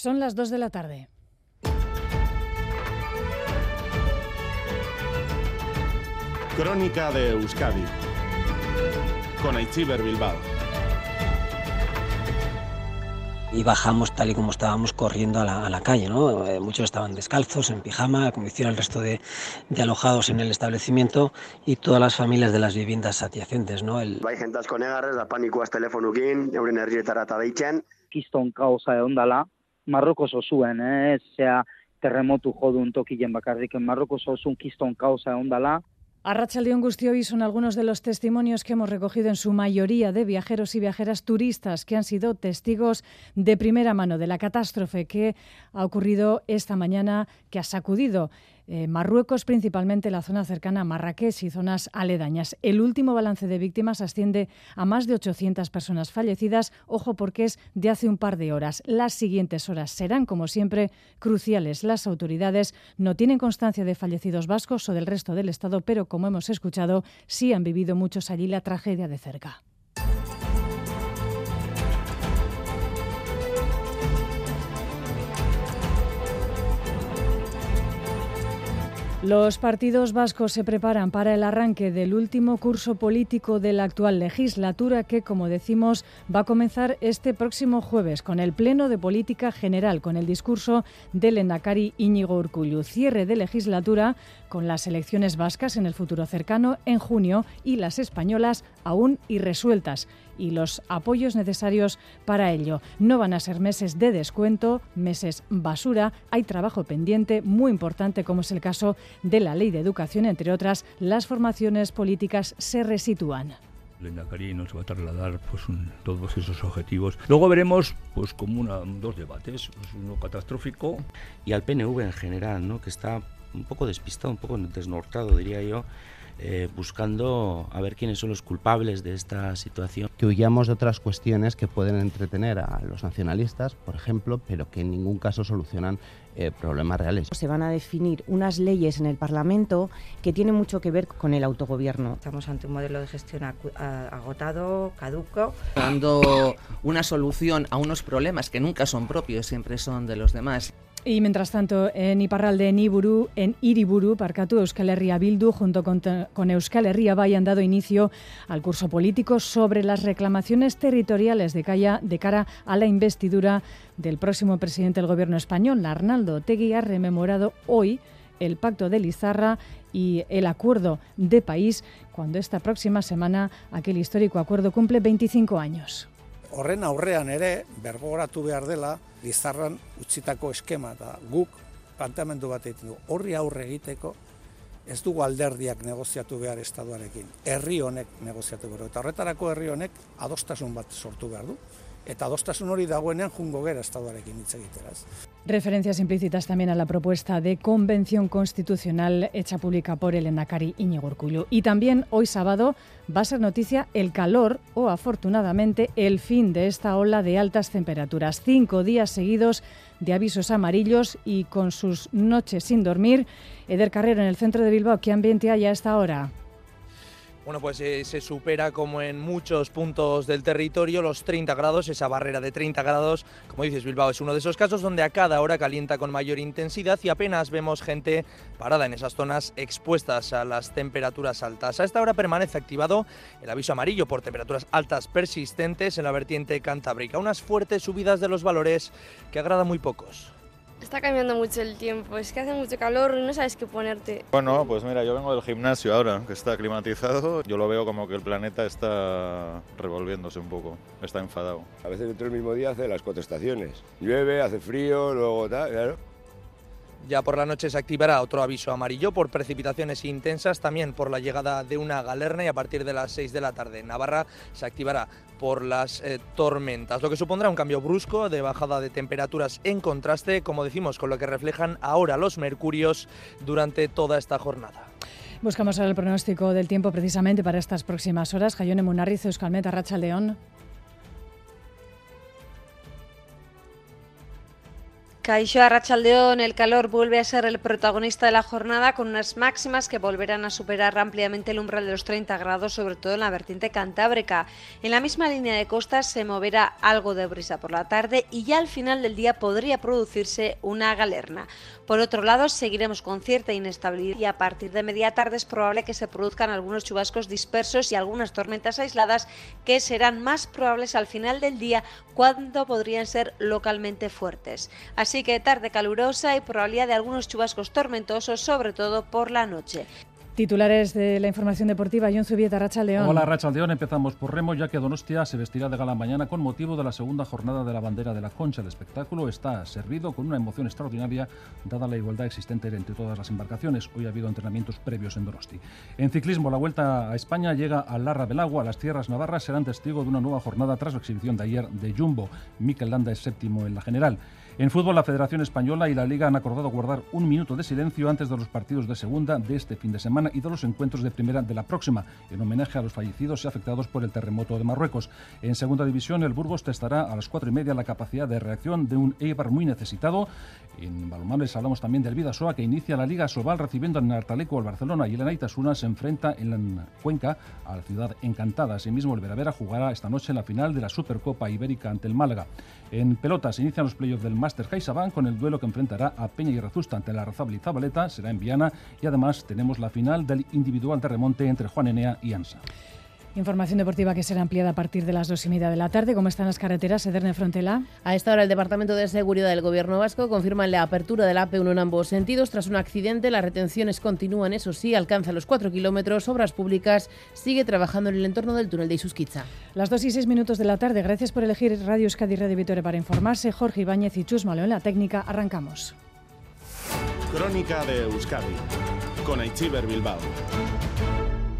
Son las 2 de la tarde. Crónica de Euskadi con Aichiber Bilbao. y bajamos tal y como estábamos corriendo a la, calle. ¿no? Eh, muchos estaban descalzos, en pijama, como hicieron el resto de, alojados en el establecimiento y todas las familias de las viviendas adyacentes. ¿no? El... Bai jentazko negarrez da panikoaz telefonukin, euren herrietara eta deitzen. Kiston kauza egon dala, Marrokos osuen, eh? zea terremotu jodun tokilen bakarrik, Marrokos osun kiston kauza egon dala, Arrachaldeón Gustiovi son algunos de los testimonios que hemos recogido en su mayoría de viajeros y viajeras turistas que han sido testigos de primera mano de la catástrofe que ha ocurrido esta mañana, que ha sacudido eh, Marruecos, principalmente la zona cercana a Marrakech y zonas aledañas. El último balance de víctimas asciende a más de 800 personas fallecidas. Ojo porque es de hace un par de horas. Las siguientes horas serán, como siempre, cruciales. Las autoridades no tienen constancia de fallecidos vascos o del resto del Estado, pero como hemos escuchado, sí han vivido muchos allí la tragedia de cerca. Los partidos vascos se preparan para el arranque del último curso político de la actual legislatura que, como decimos, va a comenzar este próximo jueves con el Pleno de Política General, con el discurso del Endacari Íñigo Urcullu. Cierre de legislatura con las elecciones vascas en el futuro cercano en junio y las españolas aún irresueltas y los apoyos necesarios para ello. No van a ser meses de descuento, meses basura, hay trabajo pendiente muy importante como es el caso de la ley de educación, entre otras, las formaciones políticas se resitúan. Lendakari nos va a trasladar pues, todos esos objetivos. Luego veremos pues como una, dos debates, pues, uno catastrófico. Y al PNV en general, ¿no? que está un poco despistado, un poco desnortado, diría yo, eh, buscando a ver quiénes son los culpables de esta situación. Que huyamos de otras cuestiones que pueden entretener a los nacionalistas, por ejemplo, pero que en ningún caso solucionan eh, problemas reales. Se van a definir unas leyes en el Parlamento que tienen mucho que ver con el autogobierno. Estamos ante un modelo de gestión agotado, caduco. Dando una solución a unos problemas que nunca son propios, siempre son de los demás. Y mientras tanto, en Iparralde, en Iburu, en Iriburu, Parcatu, Euskal Herria Bildu, junto con, con Euskal Herria Bay, han dado inicio al curso político sobre las reclamaciones territoriales de, de cara a la investidura del próximo presidente del gobierno español, Arnaldo Tegui, ha rememorado hoy el pacto de Lizarra y el acuerdo de país, cuando esta próxima semana aquel histórico acuerdo cumple 25 años. Horren aurrean ere, bergoratu behar dela, Lizarran utzitako eskema eta guk planteamendu bat egiten du. Horri aurre egiteko ez dugu alderdiak negoziatu behar estatuarekin. Herri honek negoziatu behar. Eta horretarako herri honek adostasun bat sortu behar du. Referencias implícitas también a la propuesta de convención constitucional hecha pública por el Endacari Iñigo Urcullu. Y también hoy sábado va a ser noticia el calor o afortunadamente el fin de esta ola de altas temperaturas. Cinco días seguidos de avisos amarillos y con sus noches sin dormir. Eder Carrero en el centro de Bilbao, ¿qué ambiente hay a esta hora? Bueno, pues eh, se supera como en muchos puntos del territorio los 30 grados, esa barrera de 30 grados. Como dices, Bilbao es uno de esos casos donde a cada hora calienta con mayor intensidad y apenas vemos gente parada en esas zonas expuestas a las temperaturas altas. A esta hora permanece activado el aviso amarillo por temperaturas altas persistentes en la vertiente cantábrica. Unas fuertes subidas de los valores que agrada muy pocos. Está cambiando mucho el tiempo, es que hace mucho calor y no sabes qué ponerte. Bueno, pues mira, yo vengo del gimnasio ahora, que está climatizado. Yo lo veo como que el planeta está revolviéndose un poco, está enfadado. A veces dentro del mismo día hace las cuatro estaciones. Llueve, hace frío, luego tal, claro. Ya por la noche se activará otro aviso amarillo por precipitaciones intensas, también por la llegada de una galerna y a partir de las 6 de la tarde en Navarra se activará por las eh, tormentas, lo que supondrá un cambio brusco de bajada de temperaturas en contraste, como decimos, con lo que reflejan ahora los mercurios durante toda esta jornada. Buscamos ahora el pronóstico del tiempo precisamente para estas próximas horas. Jayone Munarriz, Euskalmet, Racha León. Caixo Arrachaldeón, el calor vuelve a ser el protagonista de la jornada con unas máximas que volverán a superar ampliamente el umbral de los 30 grados, sobre todo en la vertiente cantábrica. En la misma línea de costas se moverá algo de brisa por la tarde y ya al final del día podría producirse una galerna. Por otro lado, seguiremos con cierta inestabilidad y a partir de media tarde es probable que se produzcan algunos chubascos dispersos y algunas tormentas aisladas que serán más probables al final del día cuando podrían ser localmente fuertes. Así que tarde calurosa y probabilidad de algunos chubascos tormentosos, sobre todo por la noche. Titulares de la información deportiva, John Zubieta, Racha León. Hola, Racha León. Empezamos por remo, ya que Donostia se vestirá de gala mañana con motivo de la segunda jornada de la bandera de la Concha. El espectáculo está servido con una emoción extraordinaria, dada la igualdad existente entre todas las embarcaciones. Hoy ha habido entrenamientos previos en Donosti. En ciclismo, la vuelta a España llega a Larra del Agua. Las tierras navarras serán testigo de una nueva jornada tras la exhibición de ayer de Jumbo. Mikel Landa es séptimo en la general. En fútbol, la Federación Española y la Liga han acordado guardar un minuto de silencio antes de los partidos de segunda de este fin de semana y de los encuentros de primera de la próxima, en homenaje a los fallecidos y afectados por el terremoto de Marruecos. En segunda división, el Burgos testará a las cuatro y media la capacidad de reacción de un Eibar muy necesitado. En balonmano hablamos también del Vidasoa, que inicia la Liga Sobal recibiendo en Artaleco al Barcelona y el Anaitasuna se enfrenta en la Cuenca a la ciudad encantada. Asimismo, el Veravera jugará esta noche en la final de la Supercopa Ibérica ante el Málaga. En pelotas inician los playoffs del Master CaixaBank con el duelo que enfrentará a Peña y Rezusta ante la Razabal Zabaleta, será en Viana y además tenemos la final del individual de remonte entre Juan Enea y Ansa. Información deportiva que será ampliada a partir de las dos y media de la tarde. ¿Cómo están las carreteras, Ederne Frontela? A esta hora, el Departamento de Seguridad del Gobierno Vasco confirma la apertura del AP1 en ambos sentidos. Tras un accidente, las retenciones continúan, eso sí, alcanza los 4 kilómetros. Obras Públicas sigue trabajando en el entorno del túnel de Isusquiza. Las dos y seis minutos de la tarde. Gracias por elegir Radio Euskadi Radio Vitore para informarse. Jorge Ibáñez y Chus Malo en la técnica. Arrancamos. Crónica de Euskadi con Aichiber Bilbao.